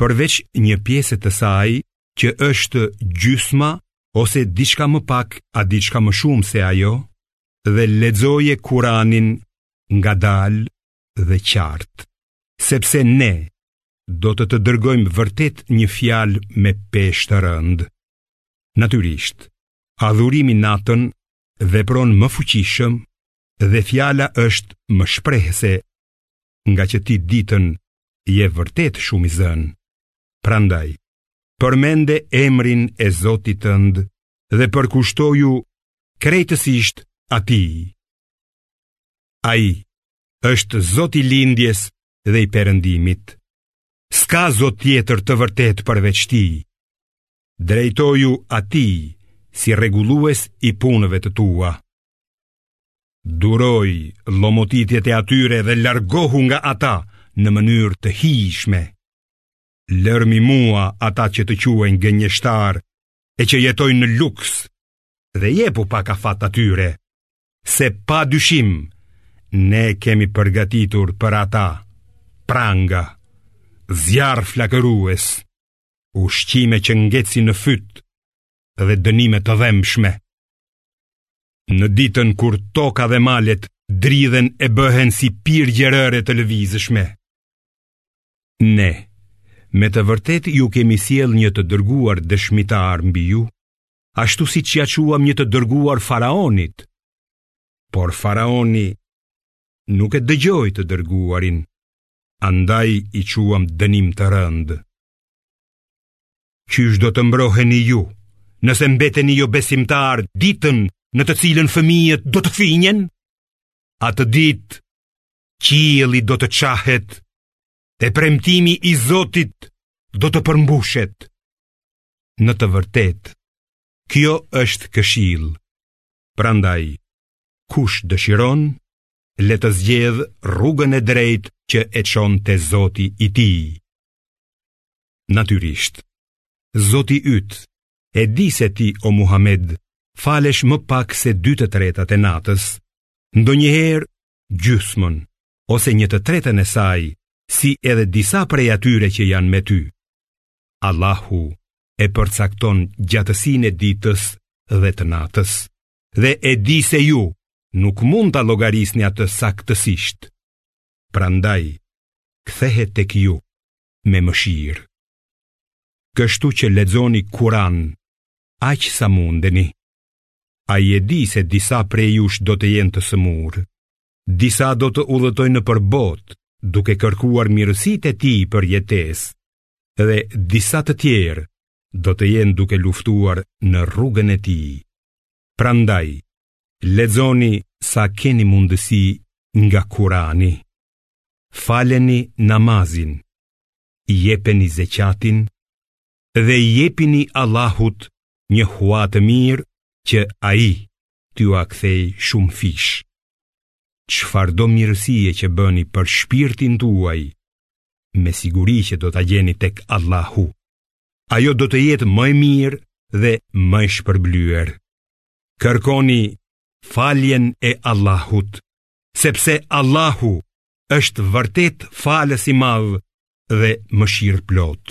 përveç një pjese të saj që është gjysma ose diçka më pak a diçka më shumë se ajo dhe lexoje Kur'anin ngadalë dhe qartë sepse ne do të të dërgojmë vërtet një fjalë me peshë të rëndë. Natyrisht, adhurimi natën vepron më fuqishëm dhe fjala është më shprehëse ngaqë ti ditën je vërtet shumë i zënë. Prandaj, përmende emrin e Zotit tënd dhe përkushtoju krejtësisht atij. Ai është Zoti i lindjes dhe i perëndimit. S'ka zot tjetër të vërtetë përveç tij. Drejtoju atij si rregullues i punëve të tua. Duroji llomotitjet e atyre dhe largohu nga ata në mënyrë të hijshme. Lërmi mua ata që të quajnë gënjeshtar e që jetojnë në luks dhe jepu pak afat atyre, se pa dyshim ne kemi përgatitur për ata pranga, zjarr flakërues, ushqime që ngecin në fyt dhe dënime të dhembshme. Në ditën kur toka dhe malet dridhen e bëhen si pirgje rëre të lëvizshme. Ne, me të vërtetë ju kemi sjellë një të dërguar dëshmitar mbi ju, ashtu siç ia çuam një të dërguar faraonit, por faraoni nuk e dëgjoi të dërguarin, andaj i çuam dënim të rëndë. Qysh do të mbroheni ju, nëse mbeteni jobesimtarë ditën në të cilën fëmijët do të thinjen? Atë ditë, qielli do të çahet, e premtimi i Zotit do të përmbushet. Në të vërtetë, kjo është këshillë. Prandaj, kush dëshiron, le të zgjedhë rrugën e drejtë që e çon te Zoti i tij. Natyrisht, Zoti yt e di se ti o Muhammed falesh më pak se dy të tretat e natës, ndonjëherë gjysmën ose një të tretën e saj, si edhe disa prej atyre që janë me ty. Allahu e përcakton gjatësinë e ditës dhe të natës, dhe e di se ju nuk mund ta llogarisni atë saktësisht. prandaj kthehet tek ju me mëshirë. Kështu që lexoni Kur'an aq sa mundeni. Ai e di se disa prej jush do të jenë të sëmurë, disa do të udhëtojnë nëpër botë duke kërkuar mirësitë e tij për jetesë, dhe disa të tjerë do të jenë duke luftuar në rrugën e tij. Prandaj, Lexoni sa keni mundësi nga Kurani. Faleni namazin, jepeni zeqatin dhe jepini Allahut një hua të mirë që ai t'jua kthejë shumëfish. Çfarëdo mirësie që bëni për shpirtin tuaj, me siguri që do ta gjeni tek Allahu. Ajo do të jetë më e mirë dhe më e shpërblyer. Kërkoni faljen e Allahut, sepse Allahu është vërtet falës i madh dhe mëshirëplotë.